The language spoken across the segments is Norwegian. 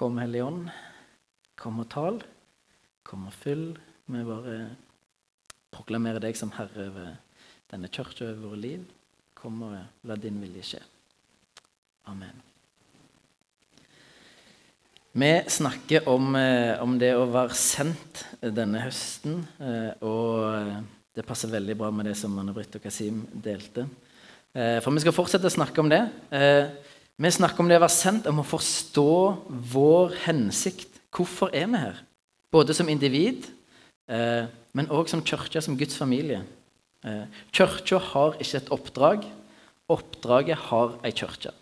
Kom, Hellige Ånd. Kom og tal. Kom og fyll. Vi bare proklamerer deg som Herre over denne kirka over våre liv. Kom og la din vilje skje. Amen. Vi snakker om, eh, om, det å være sendt denne høsten. Eh, og det passer veldig bra med det som Anne-Britt og Kasim delte. Eh, for vi skal fortsette å snakke om det. Vi snakker om det å være sendt, om å forstå vår hensikt. Hvorfor er vi her? Både som individ, men òg som kirke, som Guds familie. Kirka har ikke et oppdrag. Oppdraget har ei kirke.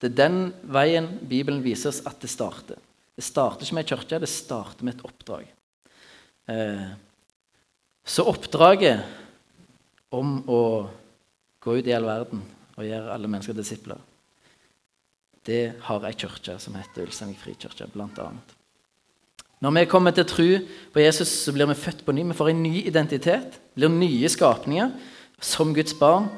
Det er den veien Bibelen viser oss at det starter. Det starter ikke med ei kirke, det starter med et oppdrag. Eh, så oppdraget om å gå ut i all verden og gjøre alle mennesker disipler, det har ei kirke som heter Ulsteinvik frikirke, bl.a. Når vi kommer til tro på Jesus, så blir vi født på ny. Vi får en ny identitet, blir nye skapninger som Guds barn.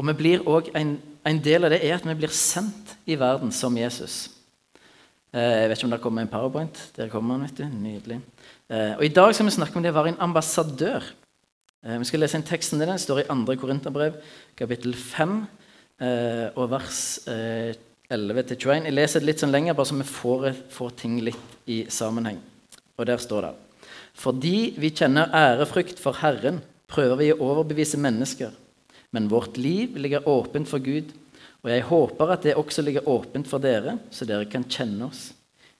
Og vi blir en, en del av det er at vi blir sendt i verden som Jesus. Eh, jeg vet ikke om det kommer en powerpoint. Der kommer han, vet du. Nydelig. Eh, og I dag skal vi snakke om det å være en ambassadør. Eh, vi skal lese en tekst om det. Den står i 2. Korinterbrev, kapittel 5, og vers 11-21. Jeg leser det litt sånn lenger, bare så vi får, får ting litt i sammenheng. Og der står det Fordi vi kjenner ærefrykt for Herren, prøver vi å overbevise mennesker. Men vårt liv ligger åpent for Gud, og jeg håper at det også ligger åpent for dere, så dere kan kjenne oss.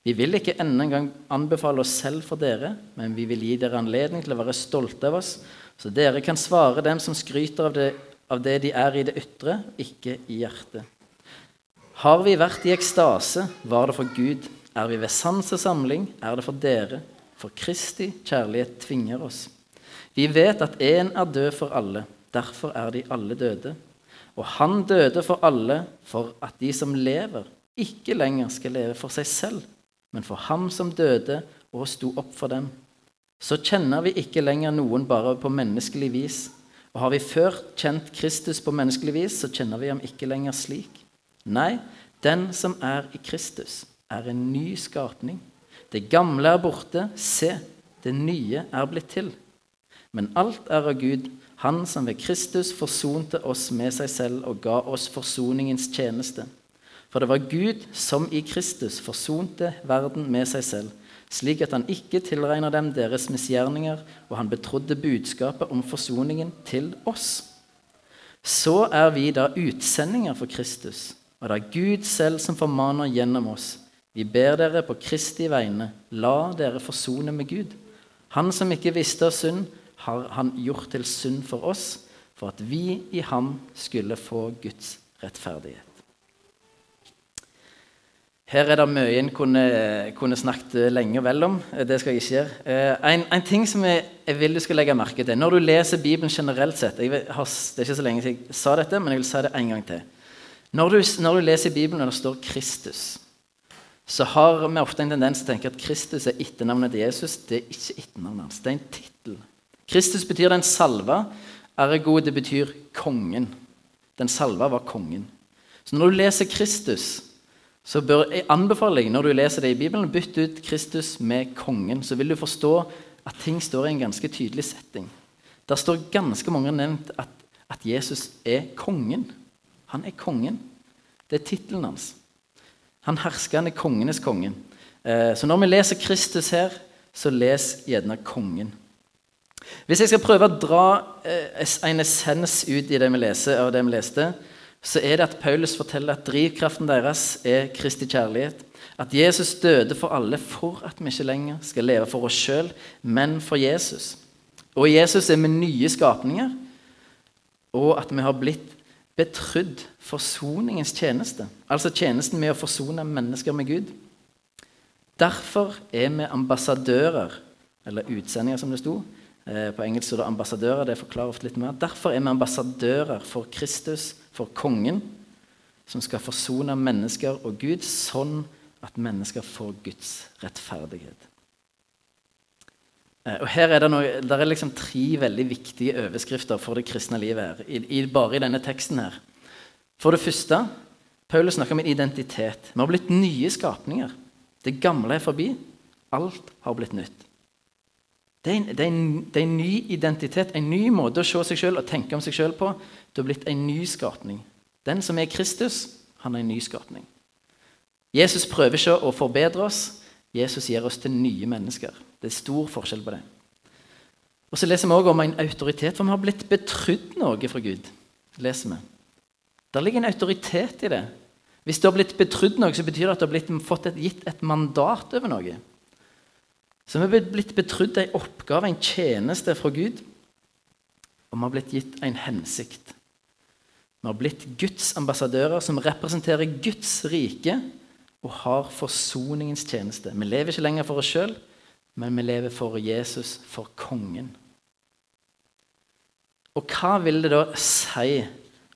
Vi vil ikke enda en gang anbefale oss selv for dere, men vi vil gi dere anledning til å være stolte av oss, så dere kan svare dem som skryter av det, av det de er i det ytre, ikke i hjertet. Har vi vært i ekstase, var det for Gud. Er vi ved sans og samling, er det for dere. For Kristi kjærlighet tvinger oss. Vi vet at én er død for alle. Derfor er de alle døde. Og han døde for alle, for at de som lever, ikke lenger skal leve for seg selv, men for ham som døde og sto opp for dem. Så kjenner vi ikke lenger noen bare på menneskelig vis. Og har vi før kjent Kristus på menneskelig vis, så kjenner vi ham ikke lenger slik. Nei, den som er i Kristus, er en ny skapning. Det gamle er borte. Se, det nye er blitt til. Men alt er av Gud, han som ved Kristus forsonte oss med seg selv og ga oss forsoningens tjeneste. For det var Gud som i Kristus forsonte verden med seg selv, slik at han ikke tilregner dem deres misgjerninger, og han betrodde budskapet om forsoningen til oss. Så er vi da utsendinger for Kristus, og det er Gud selv som formaner gjennom oss. Vi ber dere på Kristi vegne, la dere forsone med Gud. Han som ikke visste av synd, har han gjort til synd for oss, for at vi i ham skulle få Guds rettferdighet. Her er det mye en kunne, kunne, snakket lenge og vel om. Det skal jeg ikke gjøre. Eh, en, en, ting som jeg, jeg, vil du skal legge merke til Når du leser Bibelen generelt sett jeg har, Det er ikke så lenge siden jeg sa dette, men jeg vil si det en gang til. Når du, når du leser Bibelen og det står Kristus, så har vi ofte en tendens til å tenke at Kristus er etternavnet til Jesus. Det er ikke etternavnet hans. Det er en tittel. Kristus betyr den salva. Ergo det betyr kongen. Den salva var kongen. Så når du leser Kristus, så bør jeg anbefale deg når du leser det i Bibelen, bytte ut Kristus med kongen. Så vil du forstå at ting står i en ganske tydelig setting. Der står ganske mange nevnt at, at Jesus er kongen. Han er kongen. Det er tittelen hans. Han er kongenes konge. Eh, så når vi leser Kristus her, så les gjerne kongen. Hvis jeg skal prøve å dra eh, en essens ut i det vi leser, av det vi leste, så er det at Paulus forteller at drivkraften deres er Kristi kjærlighet. At Jesus døde for alle for at vi ikke lenger skal leve for oss sjøl, men for Jesus. Og Jesus er vi nye skapninger, og at vi har blitt betrodd forsoningens tjeneste. Altså tjenesten med å forsone mennesker med Gud. Derfor er vi ambassadører, eller utsendinger, som det sto, Eh, på engelsk står det ambassadører. det forklarer ofte litt mer. Derfor er vi ambassadører for Kristus, for kongen, som skal forsone mennesker og Gud, sånn at mennesker får Guds rettferdighet. Eh, og her er Det noe, er liksom tre veldig viktige overskrifter for det kristne livet. her, i, i, bare i denne teksten. her. For det første Paulus snakker om identitet. Vi har blitt nye skapninger. Det gamle er forbi. Alt har blitt nytt. Det er, en, det, er en, det er, en, ny identitet, en ny måte å se seg selv og tenke om seg selv på. Du har blitt en ny skapning. Den som er Kristus, han er en ny skapning. Jesus prøver ikke å forbedre oss. Jesus gir oss til nye mennesker. Det er stor forskjell på det. Og Så leser vi også om en autoritet, for vi har blitt betrodd noe fra Gud. leser vi. Der ligger en autoritet i det. Hvis du har blitt betrodd noe, så betyr det at du har blitt, fått et, gitt et mandat over noe. Så vi har blitt betrodd en oppgave, en tjeneste fra Gud. Og vi har blitt gitt en hensikt. Vi har blitt Guds ambassadører som representerer Guds rike og har forsoningens tjeneste. Vi lever ikke lenger for oss sjøl, men vi lever for Jesus, for kongen. Og hva vil det da si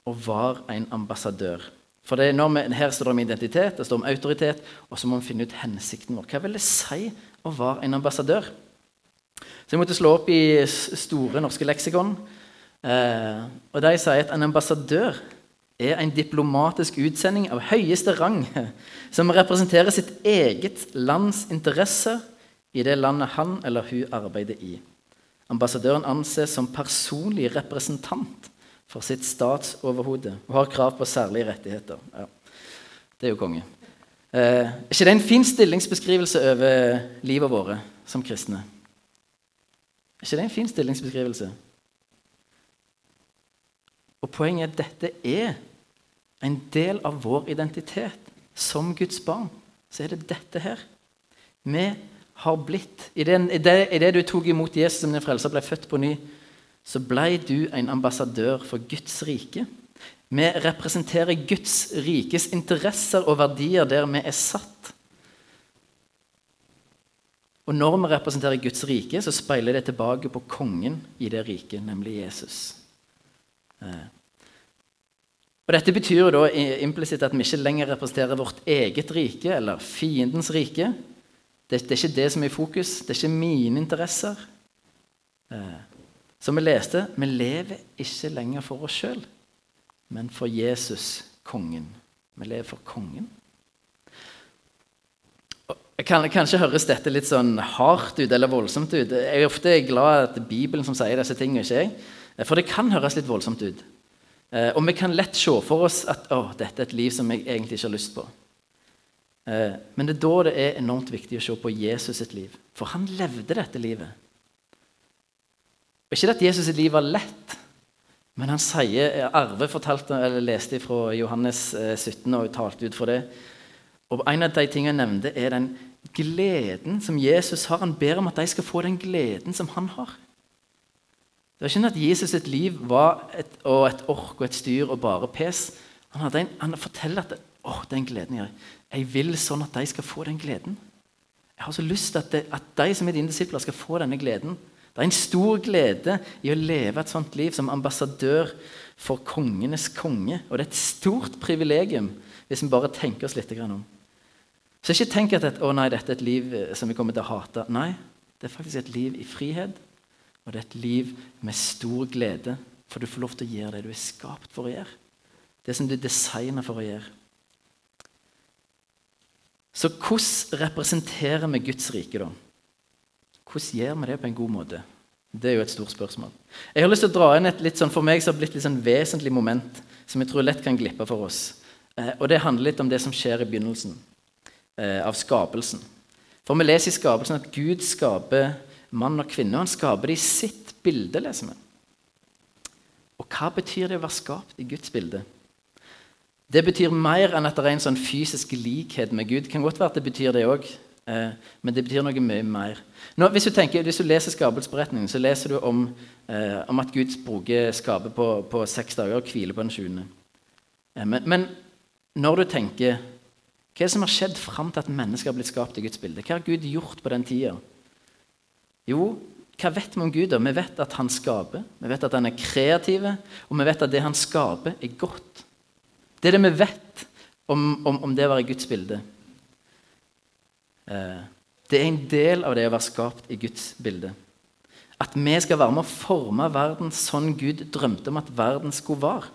å være en ambassadør? For vi, Her står det om identitet, det står om autoritet, og så må vi finne ut hensikten vår. Hva vil det si å være en ambassadør? Så Jeg måtte slå opp i Store norske leksikon. Eh, og De sier at en ambassadør er en diplomatisk utsending av høyeste rang som representerer sitt eget lands interesser i det landet han eller hun arbeider i. Ambassadøren anses som personlig representant for sitt statsoverhode og har krav på særlige rettigheter. Ja, det er jo konge. Eh, er ikke det en fin stillingsbeskrivelse over livet vårt som kristne? Er ikke det en fin stillingsbeskrivelse? Og Poenget er at dette er en del av vår identitet. Som Guds barn så er det dette her. Vi har blitt. I det, du tok imot Jesus som din frelser, ble født på ny, så ble du en ambassadør for Guds rike. Vi representerer Guds rikes interesser og verdier der vi er satt. Og når vi representerer Guds rike, så speiler det tilbake på kongen i det riket, nemlig Jesus. Eh. Og Dette betyr da implisitt at vi ikke lenger representerer vårt eget rike eller fiendens rike, det, det, er ikke det som er i fokus. Det er ikke mine interesser. Eh, som vi leste, vi lever ikke lenger for oss sjøl, men for Jesus, kongen. Vi lever for kongen. Kan, kanskje høres dette litt sånn hardt ut eller voldsomt ut. Jeg er ofte glad at Bibelen som sier disse tingene, ikke jeg. For det kan høres litt voldsomt ut. Eh, og vi kan lett se for oss at å, dette er et liv som jeg egentlig ikke har lyst på. Eh, men det er da det er enormt viktig å se på Jesus sitt liv. For han levde dette livet. Ikke at Jesus sitt liv var lett, men han sier eh, Arve fortalte, eller leste fra Johannes 17 eh, og talte ut for det. Og En av de tingene jeg nevnte, er den gleden som Jesus har. Han ber om at de skal få den gleden som han har. Det var ikke sånn at Jesus sitt liv var et, og et ork og et styr og bare pes. Han, en, han forteller at å, den gleden jeg, jeg vil sånn at de skal få den gleden. Jeg har så lyst til at, de, at de som er dine disipler, skal få denne gleden. Det er en stor glede i å leve et sånt liv som ambassadør for kongenes konge. Og det er et stort privilegium hvis vi bare tenker oss litt om. Så ikke tenk at å nei, dette er et liv eh, som vi kommer til å hate. Nei, det er faktisk et liv i frihet. Og det er et liv med stor glede, for du får lov til å gjøre det du er skapt for å gjøre. Det som du er designa for å gjøre. Så hvordan representerer vi Guds rike, da? Hvordan gjør vi det på en god måte? Det er jo et stort spørsmål. Jeg har lyst til å dra inn et litt sånn, for meg som har blitt litt sånn vesentlig moment som jeg tror lett kan glippe for oss. Eh, og Det handler litt om det som skjer i begynnelsen eh, av skapelsen. For Vi leser i skapelsen at Gud skaper mann og kvinne. og Han skaper det i sitt bilde, leser vi. Og hva betyr det å være skapt i Guds bilde? Det betyr mer enn at det er en sånn fysisk likhet med Gud. Det kan godt være at det betyr det òg, eh, men det betyr noe mye mer. Nå, hvis, du tenker, hvis, du leser skapelsesberetningen, så leser du om, eh, om at Gud bruker skapet på, på, seks dager og hviler på den sjuende. Eh, men, men, når du tenker Hva er det som har skjedd fram til at mennesker har blitt skapt i Guds bilde? Hva har Gud gjort på den tida? Jo, hva vet vi om Gud? Vi vet at han skaper, vi vet at han er kreativ, og vi vet at det han skaper, er godt. Det er det vi vet om, om, om det å være Guds bilde. Eh, det er en del av det å være skapt i Guds bilde. At vi skal være med å forme verden sånn Gud drømte om at verden skulle være.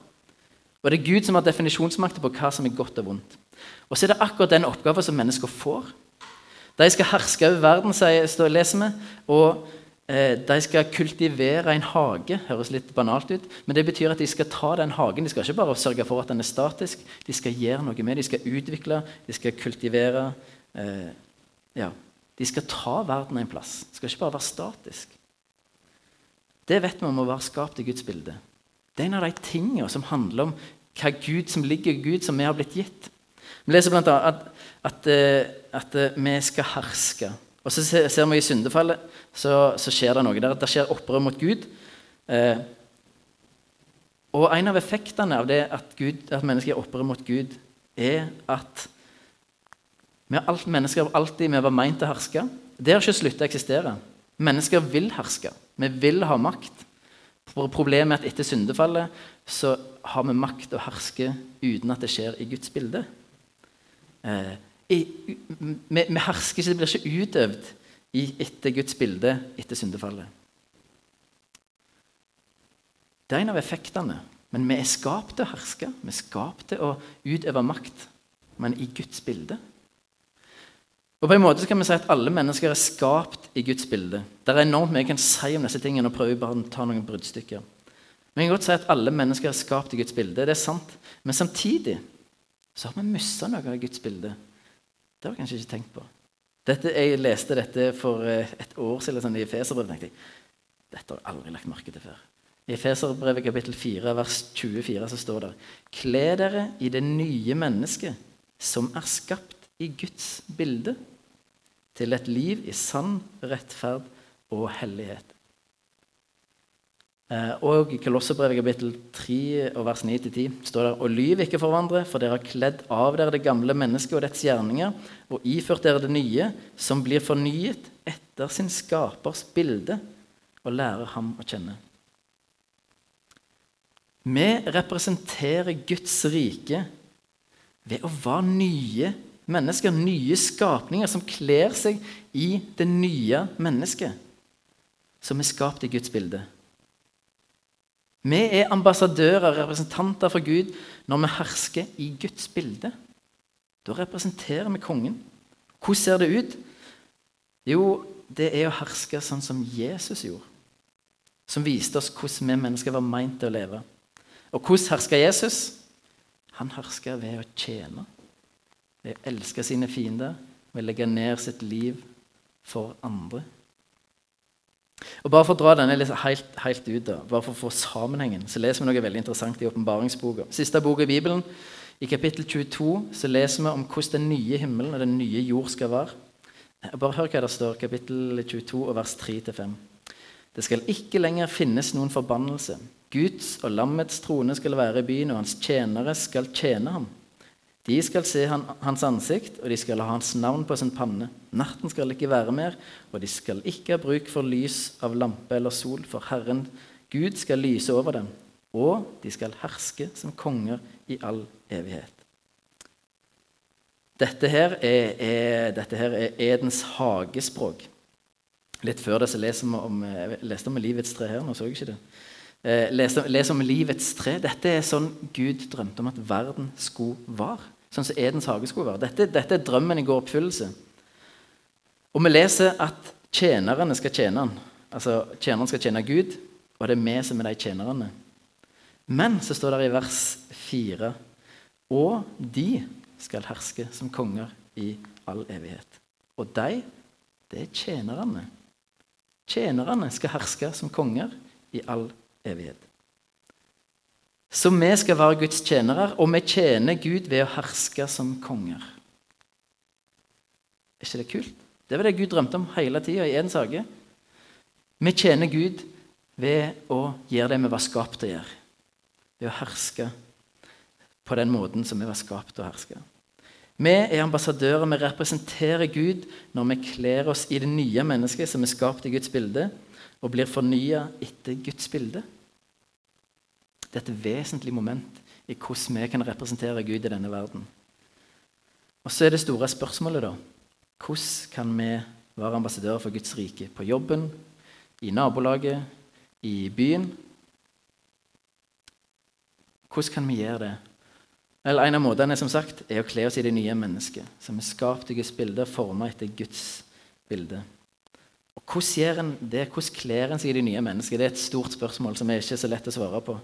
Og Det er Gud som har definisjonsmakten på hva som er godt og vondt. Og så er det akkurat den oppgaven som mennesker får. De skal herske over verden, sier, leser vi. Og eh, de skal kultivere en hage. Høres litt banalt ut, men det betyr at de skal ta den hagen. De skal ikke bare sørge for at den er statisk, de skal gjøre noe med De skal utvikle, de skal kultivere. Eh, ja, De skal ta verden en plass. De skal ikke bare være statisk. Det vet vi om å være skapt i Guds bilde. Det er en av de tingene som handler om hva Gud som ligger i Gud, som vi har blitt gitt. Vi leser bl.a. At, at, eh, at, eh, vi skal herske. Og så ser vi i syndefallet så, så skjer det noe der. Det skjer opprør mot Gud. Eh, og en av effektene av det at, Gud, at mennesker er opprør mot Gud, er at vi alt, mennesker alltid vi var meint til å herske. Det har ikke sluttet å eksistere. Mennesker vil herske. Vi vil ha makt. Problemet er at etter syndefallet så har vi makt å herske uten at det skjer i Guds bilde. Vi, vi, hersker ikke, det blir ikke utøvd i, etter Guds bilde etter syndefallet. Det er en av effektene. Men vi er skapt til å herske. Vi er skapt til å utøve makt, men i Guds bilde. Og på en måte kan vi si at Alle mennesker er skapt i Guds bilde. Det er enormt mye jeg kan si om disse tingene. og prøve bare å ta noen bruddstykker. Jeg kan godt si at alle mennesker er skapt i Guds bilde. Det er sant. Men samtidig så har vi mista noe av Guds bilde. Det har jeg kanskje ikke tenkt på. Dette, jeg leste dette for eh, et år siden sånn, i Feserbrevet. tenkte jeg, Dette har jeg aldri lagt merke til før. I Feserbrevet kapittel 4, vers 24 så står det Kle dere i det nye mennesket som er skapt i Guds bilde, til et liv i sann rettferd og hellighet. Eh, og i Kolossebrevet kapittel 3 og vers 9-10 står det Og lyv ikke for hverandre, for dere har kledd av dere det gamle mennesket og dets gjerninger, og iført dere det nye, som blir fornyet etter sin skapers bilde, og lærer ham å kjenne. Vi representerer Guds rike ved å være nye mennesker, nye skapninger som kler seg i det nye mennesket, som er skapt i Guds bilde. Vi er ambassadører, representanter for Gud, når vi hersker i Guds bilde. Da representerer vi kongen. Hvordan ser det ut? Jo, det er å herske sånn som Jesus gjorde. Som viste oss hvordan vi mennesker var meint til å leve. Og hvordan herska Jesus? Han herska ved å tjene. Ved å elske sine fiender. Ved å legge ned sitt liv for andre. Og Bare for å dra denne helt, helt, ut, da, bare for å få sammenhengen, så leser vi noe veldig interessant i åpenbaringsboka. Siste bok i Bibelen, i kapittel 22, så leser vi om hvordan den nye himmelen og den nye jord skal være. Bare hør hva det står, kapittel 22, vers 3-5. Det skal ikke lenger finnes noen forbannelse. Guds og lammets trone skal være i byen, og hans tjenere skal tjene ham. De skal se han, hans ansikt, og de skal ha hans navn på sin panne. Natten skal ikke være mer, og de skal ikke ha bruk for lys av lampe eller sol, for Herren Gud skal lyse over dem, og de skal herske som konger i all evighet. Dette her er, er, dette her er Edens hagespråk. Litt før det så leser vi om, jeg leste om livets tre her. nå så jeg ikke det. Eh, les, lese, om livets tre. Dette er sånn Gud drømte om at verden skulle være. Sånn som Edens hage skulle være. Dette, dette er drømmen i går oppfyllelse. Og vi leser at tjenerne skal tjene han. Altså, Tjeneren skal tjene Gud, og det er vi som er de tjenerne. Men så står det i vers 4 Og de skal herske som konger i all evighet. Og de, det er tjenerne. Tjenerne skal herske som konger i all evighet evighet. Så vi skal være Guds tjenere, og vi tjener Gud ved å herske som konger. Er ikke det kult? Det var det Gud drømte om hele tida i Edens hage. Vi tjener Gud ved å gjøre det vi var skapt til å gjøre. Ved å herske på den måten som vi var skapt til å herske. Vi er ambassadører, vi representerer Gud når vi kler oss i det nye mennesket som er skapt i Guds bilde, og blir fornya etter Guds bilde. Det er et vesentlig moment i hvordan vi kan representere Gud i denne verden. Og så er det store spørsmålet, da. Hvordan kan vi være ambassadører for Guds rike? På jobben, i nabolaget, i byen? Hvordan kan vi gjøre det? eller En av måtene som sagt, er å kle oss i det nye mennesket, som er skapt i Guds bilde og formet etter Guds bilde. Og Hvordan gjør en det? Hvordan kler en seg i det nye mennesket? Det er et stort spørsmål som er ikke så lett å svare på.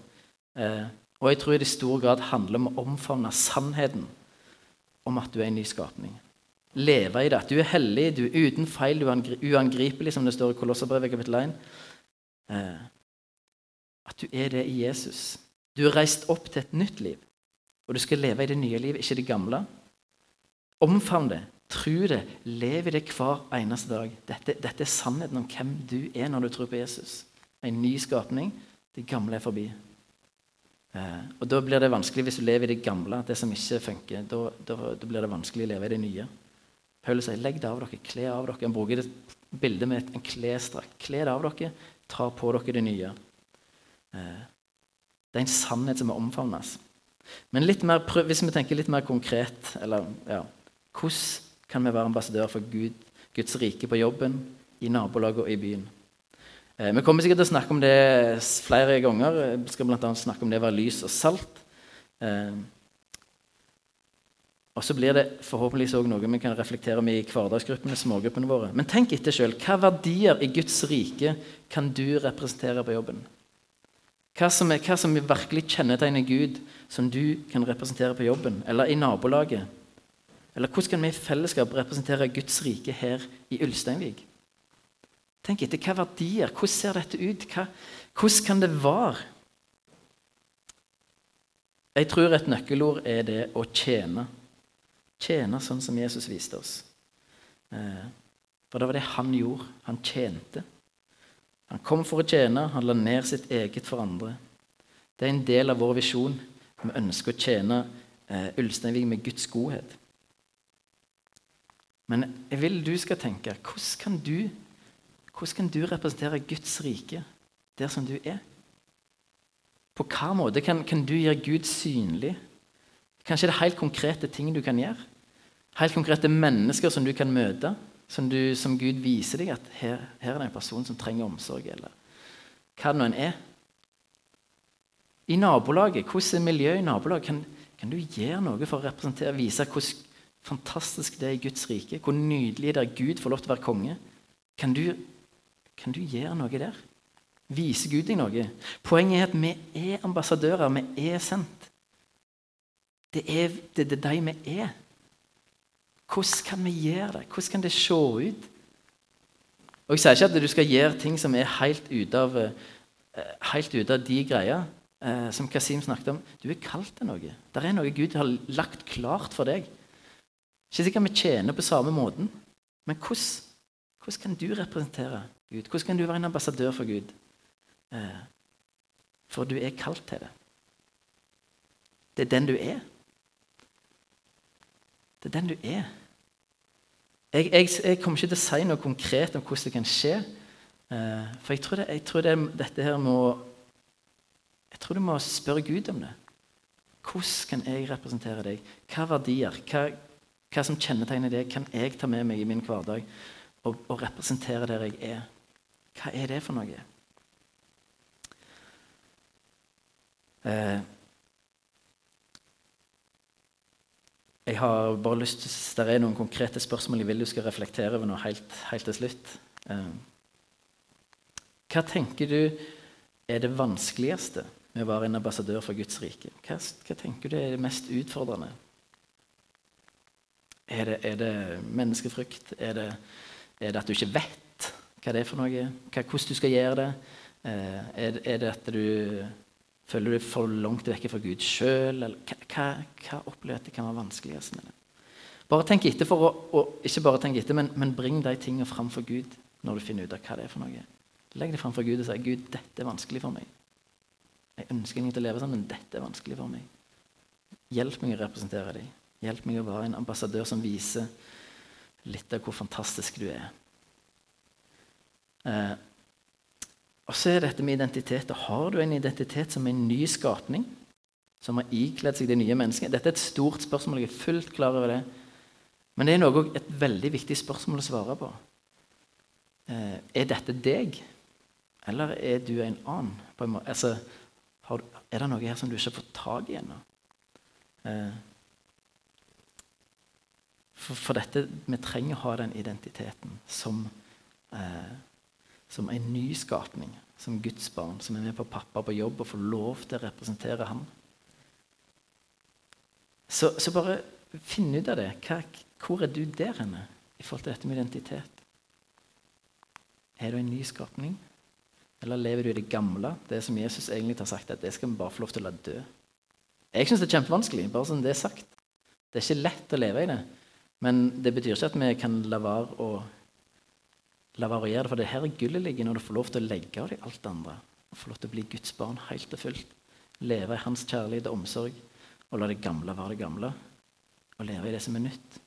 Eh, og jeg tror det i stor grad handler om å omfavne sannheten om at du er en ny skapning. Leve i det. At du er hellig, du er uten feil, du er uangripelig, som det står i Kolosserbrevet kapittel 1. Eh, at du er det i Jesus. Du er reist opp til et nytt liv. Og du skal leve i det nye livet, ikke det gamle. Omfavn det. Tro det, lev i det hver eneste dag. Dette, dette, er sannheten om hvem du er når du tror på Jesus. En ny skapning. Det gamle er forbi. Eh, og Da blir det vanskelig hvis du lever i det gamle, det som ikke funker. Da, da, da blir det vanskelig å leve i det nye. Paul sier legg det av dere, kle av dere. Han bruker det bildet med en klesdrakt. Kle det av dere, ta på dere det nye. Eh, det er en sannhet som må omfavnes. Men mer, hvis vi tenker litt mer konkret eller, ja, Hvordan kan vi være ambassadører for Gud, Guds rike på jobben, i nabolaget og i byen. Eh, vi kommer sikkert til å snakke om det flere ganger. Vi skal bl.a. snakke om det å være lys og salt. Eh, og så blir det forhåpentligvis også noe vi kan reflektere om i hverdagsgruppene, smågruppene våre. Men tenk etter sjøl. Hva verdier i Guds rike kan du representere på jobben? Hva som, er, hva som virkelig kjennetegner Gud, som du kan representere på jobben, eller i nabolaget, eller hvordan kan vi i fellesskap representere Guds rike her i Ulsteinvik? Tenk etter hva verdier, hvordan ser dette ut? Hva, hvordan kan det være? Jeg tror et nøkkelord er det å tjene. Tjene sånn som Jesus viste oss. Eh, for det var det han gjorde. Han tjente. Han kom for å tjene, han la ned sitt eget for andre. Det er en del av vår visjon. Vi ønsker å tjene eh, Ulsteinvik med Guds godhet. Men jeg vil du skal tenke hvordan kan du, hvordan kan du representere Guds rike der som du er? På hva måte kan, kan du gjøre Gud synlig? Kanskje det er helt konkrete ting du kan gjøre? Helt konkrete mennesker som du kan møte? Som, du, som Gud viser deg at her, her, er det en person som trenger omsorg? Eller hva det nå enn er. I nabolaget, hvordan er miljøet i nabolaget? Kan, kan du gjøre noe for å representere, vise hvordan fantastisk det er i Guds rike. Hvor nydelig det er Gud får lov til å være konge. Kan du, kan du gjøre noe der? Vise Gud deg noe? Poenget er at vi er ambassadører. Vi er sendt. Det er det, det de vi er. Hvordan kan vi gjøre det? Hvordan kan det se ut? Og Jeg sier ikke at du skal gjøre ting som er helt ute av, eh, ut av de greia eh, som Kasim snakket om. Du er kalt til noe. Det er noe Gud har lagt klart for deg. Ikke sikkert vi tjener på samme måten, men hvordan, hvordan, kan du representere Gud? Hvordan kan du være en ambassadør for Gud? Eh, for du er kalt til det. Det er den du er. Det er den du er. Jeg, jeg, jeg kommer ikke til å si noe konkret om hvordan det kan skje. Eh, for jeg tror, det, jeg tror det, dette her må Jeg tror du må spørre Gud om det. Hvordan kan jeg representere deg? Hva verdier? Hva, hva som kjennetegner det, kan jeg ta med meg i min hverdag og, og representere der jeg er? Hva er det for noe? Eh, jeg har bare lyst til, Det er noen konkrete spørsmål jeg vil du skal reflektere over nå helt, helt til slutt. Eh, hva tenker du er det vanskeligste med å være en ambassadør for Guds rike? Hva, hva tenker du er det mest utfordrende? Er det, er det menneskefrykt? Er det, er det, at du ikke vet hva det er for noe? Hva, hvordan du skal gjøre det? Eh, er, er, det at du føler du for langt vekk fra Gud sjøl? Hva, hva, opplever du kan være vanskeligst med det? Bare tenk etter for å, og, Ikke bare tenk etter, men, men bring de tingene fram for Gud når du finner ut av hva det er for noe. Legg det fram for Gud og si Gud, dette er vanskelig for meg. Jeg ønsker egentlig å leve sånn, men dette er vanskelig for meg. Hjelp meg å representere dem. Hjelp meg å være en ambassadør som viser litt av hvor fantastisk du er. Eh, og så er dette med identitet. Har du en identitet som en ny skapning? Som har ikledd seg det nye mennesket? Dette er et stort spørsmål. Jeg er fullt klar over det. Men det er noe, et veldig viktig spørsmål å svare på. Eh, er dette deg, eller er du en annen? En altså, har, er det noe her som du ikke har fått tak i ennå? Eh, for, for, dette, vi trenger å ha den identiteten som, eh, som en nyskapning, som Guds barn, som er med på pappa på jobb og får lov til å representere ham. Så, så bare finn ut av det. Hva, hvor er du der henne i forhold til dette med identitet? Er du en nyskapning? Eller lever du i det gamle, det som Jesus egentlig har sagt at det skal vi bare få lov til å la dø? Jeg syns det er kjempevanskelig. bare som Det er sagt. Det er ikke lett å leve i det. Men det betyr ikke at vi kan la være å, la være å gjøre det. For det her er gullet ligger når du får lov til å legge av deg alt det andre. Og få lov til å bli Guds barn helt og fullt. Leve i Hans kjærlighet og omsorg. Og la det gamle være det gamle. Og leve i det som er nytt.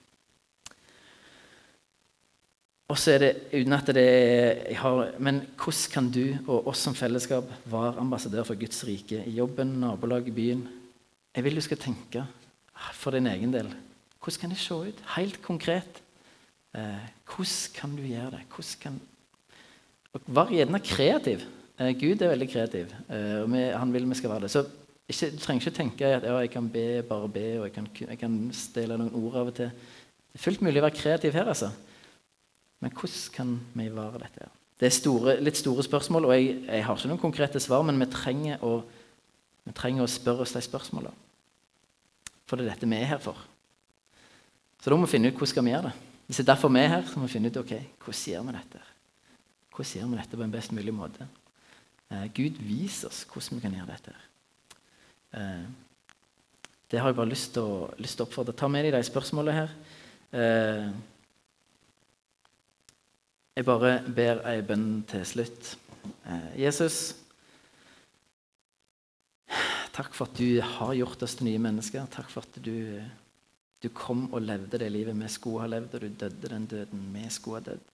Og så er det uten at det jeg har, Men hvordan kan du og oss som fellesskap være ambassadør for Guds rike i jobben, nabolaget, byen? Jeg vil du skal tenke for din egen del. Hvordan kan det se ut? Helt konkret. Eh, hvordan kan du gjøre det? Hvordan kan... Vær gjerne kreativ. Eh, Gud er veldig kreativ, eh, og vi, han vil vi skal være det. Så ikke, Du trenger ikke tenke at ja, jeg kan be, bare be, og jeg kan, jeg kan stille noen ord av og til. Det er fullt mulig å være kreativ her, altså. Men hvordan kan vi ivareta dette? Det er store, litt store spørsmål, og jeg, jeg, har ikke noen konkrete svar, men vi trenger å, vi trenger å spørre oss de spørsmålene. For det er dette vi er her for. Så da må vi finne ut hvordan skal vi gjøre det. Hvis det er derfor vi er her, så må vi finne ut ok, hvordan gjør vi dette. Hvordan gjør vi dette på en best mulig måte? Eh, Gud viser oss hvordan vi kan gjøre dette. Eh, det har jeg bare lyst til å, lyst til å oppfordre. Ta med deg de spørsmålene her. Eh, jeg bare ber ei bønn til slutt. Eh, Jesus, takk for at du har gjort oss til nye mennesker. Takk for at du du kom og levde det livet vi skulle ha levd, og du døde den døden vi skulle ha dødd.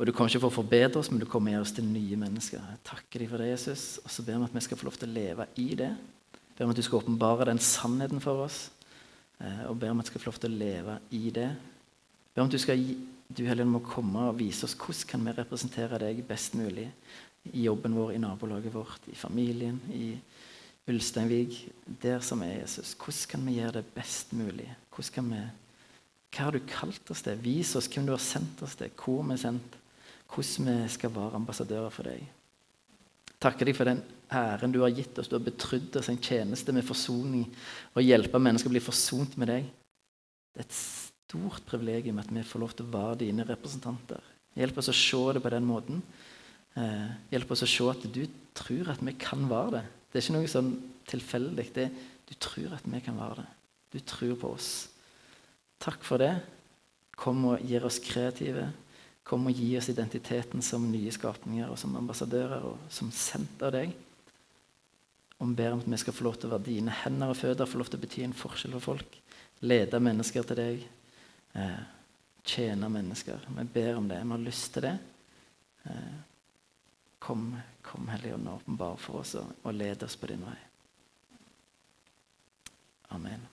Og Du kom ikke for å forbedre oss, men du kom med oss til nye mennesker. Jeg takker deg for det, Jesus, og så ber vi at vi skal få lov til å leve i det. Jeg ber om at du skal åpenbare den sannheten for oss, eh, og ber om at vi skal få lov til å leve i det. Jeg ber om at du skal du Hellige må komme og vise oss hvordan kan vi representere deg best mulig i jobben vår, i nabolaget vårt, i familien, i Ulsteinvik, der som er Jesus. Hvordan kan vi gjøre det best mulig? Vi, hva har du kalt oss til? Vis oss hvem du har sendt oss til, hvor vi er sendt. Hvordan vi skal være ambassadører for deg. Takker deg for den æren du har gitt oss. Du har betrodd oss en tjeneste med forsoning og hjelpe mennesker å bli forsont med deg. Det er et stort privilegium at vi får lov til å være dine representanter. Hjelp oss å se det på den måten. Eh, hjelp oss å se at du tror at vi kan være det. Det er ikke noe sånn tilfeldig. Du tror at vi kan være det. Du tror på oss. Takk for det. Kom og gi oss kreative. Kom og gi oss identiteten som nye skapninger og som ambassadører og som sendt av deg. Og ber om at vi skal få lov til å være dine hender og føtter, få lov til å bety en forskjell for folk. Lede mennesker til deg. Eh, tjene mennesker. Vi ber om det. Vi har lyst til det. Eh, Kom, kom Helligånd, åpenbar for oss og, og led oss på din vei. Amen.